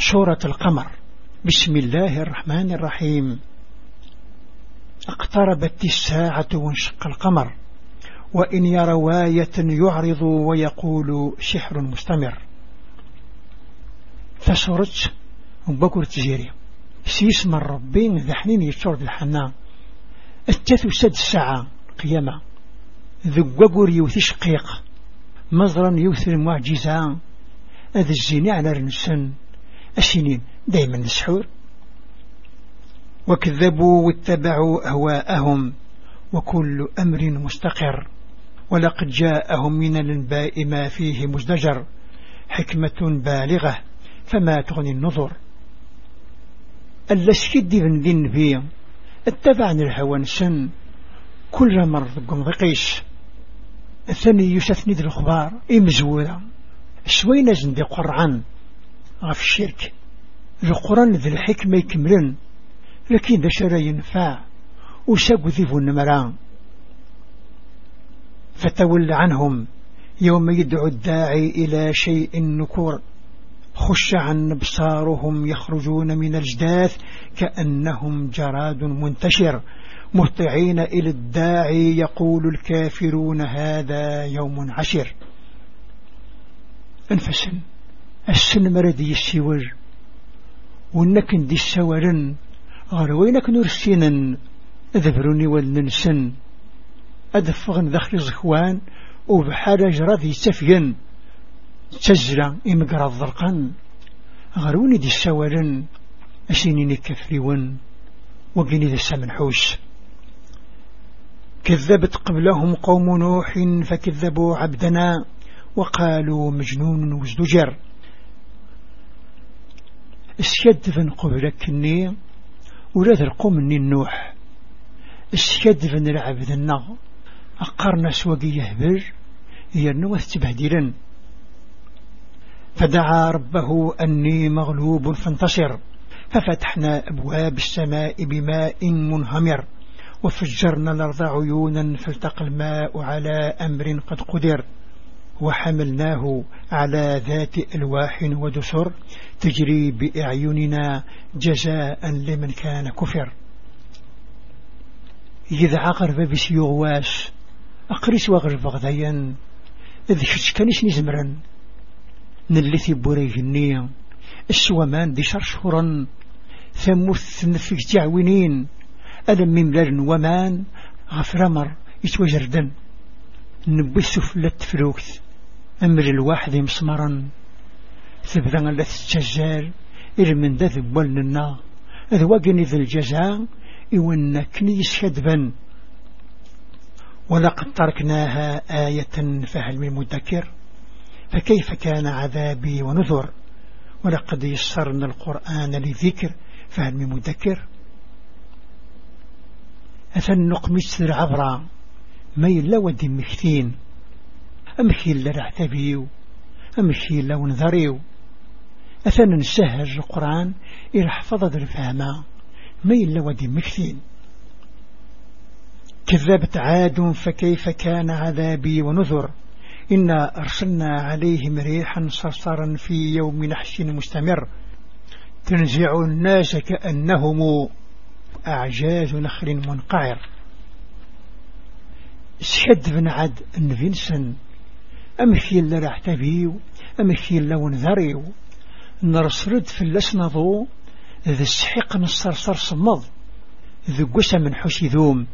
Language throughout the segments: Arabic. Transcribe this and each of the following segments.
سورة القمر. بسم الله الرحمن الرحيم. اقتربت الساعة وانشق القمر. وإن يروا آية يعرض ويقول سحر مستمر. فسورة بكر تجيري. سيس من ربين ذحنين يتشرد الحنان. التث سد الساعة قيامة. ذقوقر يوثي شقيق مزرا يوثي المعجزة هذا الزيني على رنسن السنين دايما السحور وكذبوا واتبعوا أهواءهم وكل أمر مستقر. ولقد جاءهم من الأنباء ما فيه مزدجر حكمة بالغة فما تغني النظر. الشد من ذين فيه اتبعني الهوى نسن كل مرض قم ذقيش. الثاني يشثني ذي الأخبار إمزورة شوينا زندي قرعان غف الشرك. القرآن ذي الحكمة يكملن لكن ذا شرا ينفع وساق ذيب النمران فتول عنهم يوم يدعو الداعي إلى شيء نكور خش عن أبصارهم يخرجون من الجداث كأنهم جراد منتشر. مهطعين إلى الداعي يقول الكافرون هذا يوم عشر. انفسن. السن مردي السور ونكن دي السورن غروينك نرسينا أذبروني والننسن. أدفغن ذخر زخوان. وبحال جراد يتفين تزرع إمقرا الضرقان غروني دي السورن أسينيني كفريون وقيني ذي السمنحوس كذبت قبلهم قوم نوح فكذبوا عبدنا. وقالوا مجنون وازدجر. اسكدفن قبلك الني ولاد القوم الني النوح اسكدفن العبد النغ أقرنا سوقي يهبر هي النوث تبهدلن. فدعا ربه أني مغلوب فانتصر ففتحنا أبواب السماء بماء منهمر وفجرنا الأرض عيونا فالتقى الماء على أمر قد قدر. وحملناه على ذات ألواح ودسر تجري بأعيننا جزاء لمن كان كفر. إذا عقر بس يغواس أقرس وغرب غذيا إذ كانش نزمرا نلثي بوريه النية السوامان دي شرشهرا ثموث نفك جعوينين ألم مملل ومان غفرمر يتوجردن نبي سفلة فلوكت أمر الواحد مسمرا. ثبتا لا تتجزال إلى من ذا ذبول لنا. إذ وقني ذا الجزاء إونا كنيس شدبا ولقد تركناها آية فهل من مدكر؟ فكيف كان عذابي ونذر؟ ولقد يسرنا القرآن لذكر فهل من مدكر؟ أثن نقمس العبرة ما يلا ودي مكتين أمشي إلا رعتبيو أمشي إلا ونذريو. أثن نسهج القرآن إلى حفظة الفهمة ما يلا ودي مكتين كذبت عاد فكيف كان عذابي ونذر؟ إنا أرسلنا عليهم ريحا صرصرا في يوم نحش مستمر. تنزع الناس كأنهم أعجاز نخل منقعر. سحد بن عد نفنسن أمشي اللي راح تبيو؟ أمشي اللي ونذريو؟ نرسرد في اللسنضو ذا السحيق نصرصر صمض ذا قسى من حشي ذوم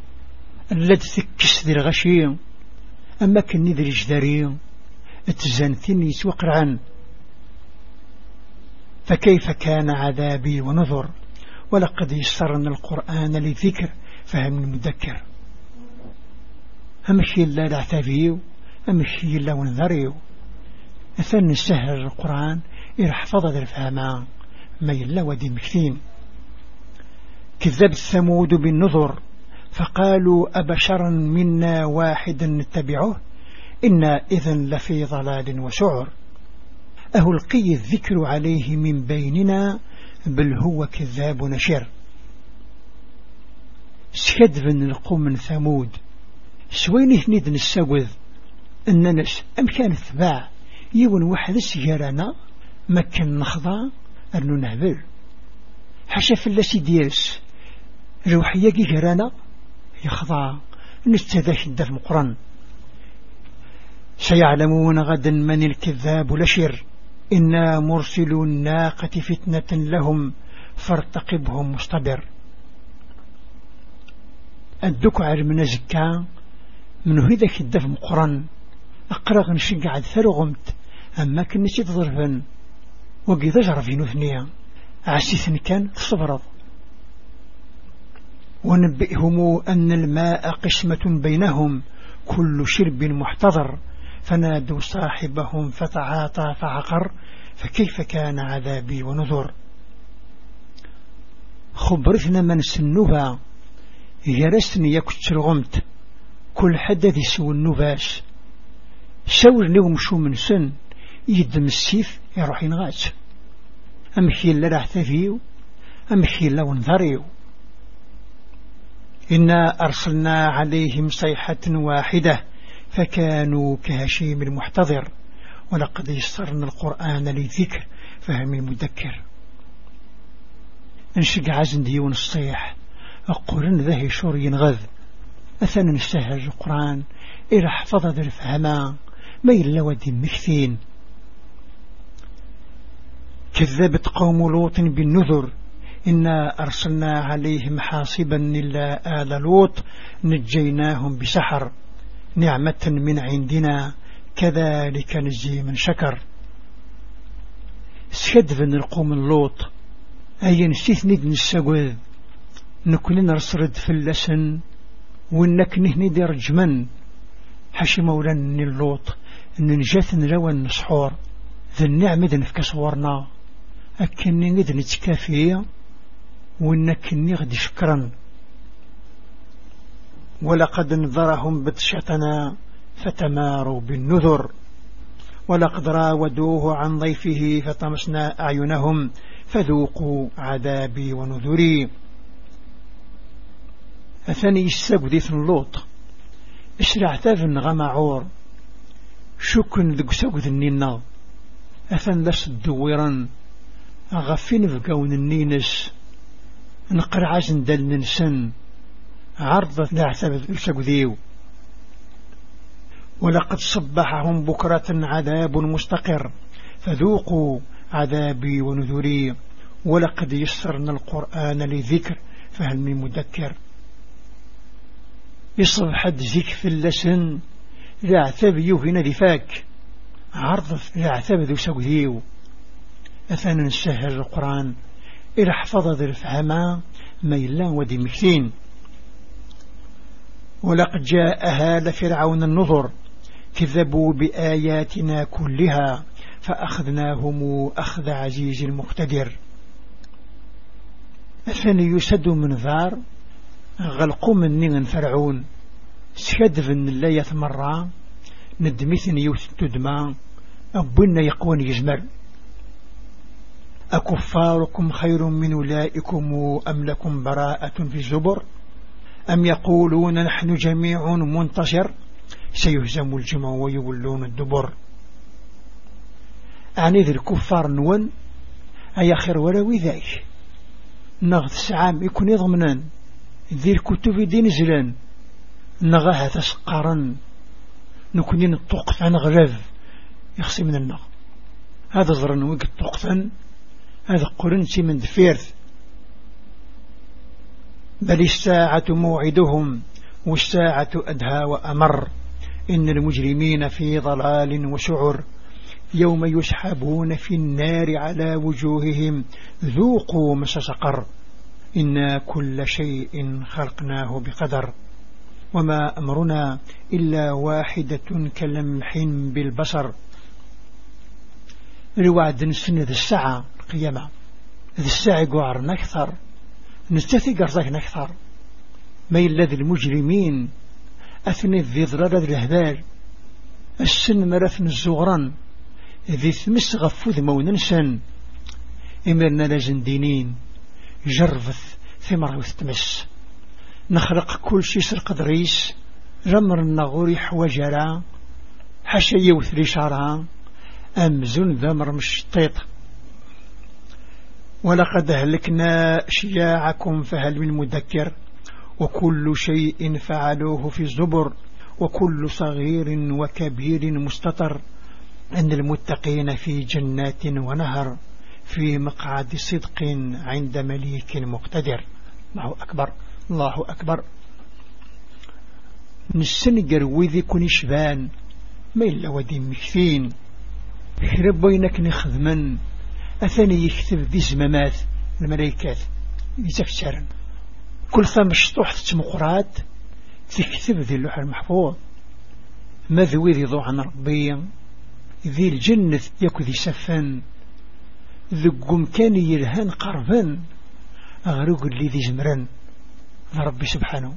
اللد ثكس ذي الغشي أما كني ذي الجداري اتزانتين يتوقرعن فكيف كان عذابي ونظر ولقد يسرنا القرآن لذكر فهم المذكر. أمشي الله لعتابيو أمشي الله ونذريو. أثنى السهل القرآن إرحفظ ذا الفهمان ما يلا ودي مكثين. كذب الثمود بالنظر فقالوا أبشرا منا واحدا نتبعه. إنا إذن لفي ضلال وسعر أهلقي الذكر عليه من بيننا. بل هو كذاب نشر. سكدفن القوم ثمود. سوينه ند نساوذ. أننا أم كان ثباع يون واحد السجارنا مكن نخضع أنو نهبل. حاشا فلاسي ديالس روحية كي جرانا يخضع نستذاك الدف مقرن. سيعلمون غدا من الكذاب لشر. إنا مرسل الناقة فتنة لهم. فارتقبهم مصطبر الدك من زكا من هذاك الدف مقرن. أقرغ نشقع ثرغمت أما كنتي تضربن. وقيد في نثنيا عسيثن كان تصبرض ونبئهم أن الماء قسمة بينهم. كل شرب محتضر. فنادوا صاحبهم فتعاطى فعقر. فكيف كان عذابي ونذر. خبرتنا من سنوها. يرسني يكتر غمت. كل حدث سوى النباس ساور لهم شو من سن يدم السيف يروح ينغات أمشي اللي راح تفيو أمشي اللي ونظريو. إنا أرسلنا عليهم صيحة واحدة فكانوا كهشيم المحتضر ولقد يسرنا القرآن لذكر فهم المذكر. انشق عزن ديون الصيح أقولن ذهي شور ينغذ. أثنى نستهج القرآن إلى حفظ ذا الفهما ما إلا ودي مكثين. كذبت قوم لوط بالنذر. إنا أرسلنا عليهم حاصبا إلا آل لوط. نجيناهم بسحر. نعمة من عندنا. كذلك نجي من شكر. سكدفن القوم اللوط أي نسيت ند نساقوذ. نكون نرسرد في اللسن. وإنك نهني دي رجمن حشي مولان اللوط إن نجاث نلوى النسحور ذا النعمة ذا نفك صورنا. أكني ند نتكافي وإنك نغد شكرا. ولقد نذرهم بطشتنا فتماروا بالنذر. ولقد راودوه عن ضيفه فطمسنا أعينهم فذوقوا عذابي ونذري. أثني السبديث اللوط إسرع تافن غمعور شكن ذق سقد النينا أثن لس الدويرا أغفين فقون النينس نقرع دل ننسن عرضت نعتبد السقذيو ولقد صبحهم بكرة عذاب مستقر. فذوقوا عذابي ونذري. ولقد يسرنا القرآن لذكر. فهل من مذكر؟ يصبح ذيك في اللسن. ذا عتاب يوهنا ذفاك عرض ذا عتاب ذو سقذيو أثنى نسهر القرآن. إلى حفظ ذا الفهما ميلا ودي مكتين ولقد جاء هال فرعون النظر كذبوا بآياتنا كلها فأخذناهم أخذ عزيز المقتدر. أثني يسد من ذار غلقوا مني فرعون. سكدف الله يثمر ندمثني يوث تدمى أبونا يقوان يزمر أكفاركم خير من أولئكم أم لكم براءة في الزبر؟ أم يقولون نحن جميع منتصر سيهزم الجمع ويولون الدبر. أعني ذي الكفار نون؟ أي خير ولا وذاك نغذ سعام يكون يضمنان. ذي الكتب دين زلان. نغاها تسقارا نكون نطوق عن غلاب. يخصي من النغ. هذا ظرن وقت طوقتان هذا قرنتي من دفيرث. بل الساعة موعدهم والساعة أدهى وأمر. إن المجرمين في ضلال وسعر يوم يسحبون في النار على وجوههم. ذوقوا مس سقر إنا كل شيء خلقناه بقدر. وما أمرنا إلا واحدة كلمح بالبصر. الوعد نسن ذي الساعة القيامة. ذي الساعة قوار أكثر نستثي قرزاك أكثر ما الذي المجرمين. أثني ذي ضرر الهبال السن مرثن الزغران. ذي ثمس غفوذ موننسن إمرنا لازن دينين. جرفث ثمر وثتمس نخرق كل شي سرق دريس رمر النغوري حوجرا حشا يوث ريشارا أمزون ذمر مش طيط ولقد أهلكنا شياعكم فهل من مذكر؟ وكل شيء فعلوه في الزبر وكل صغير وكبير مستطر. أن المتقين في جنات ونهر في مقعد صدق عند مليك مقتدر. الله أكبر. الله أكبر. نسنقر وذي كن شبان ما إلا ودي مكثين. شرب بينك نخدما أثني يكتب ذي زمامات الملايكات يتفسرن كل ثم شطوح تمقرات تكتب ذي اللوح المحفوظ. ماذوي ذي ضوء عن ربي ذي الجنة يكو ذي سفن. ذقم كان يلهان قربا أغرق اللي ذي زمرا ربي سبحانه.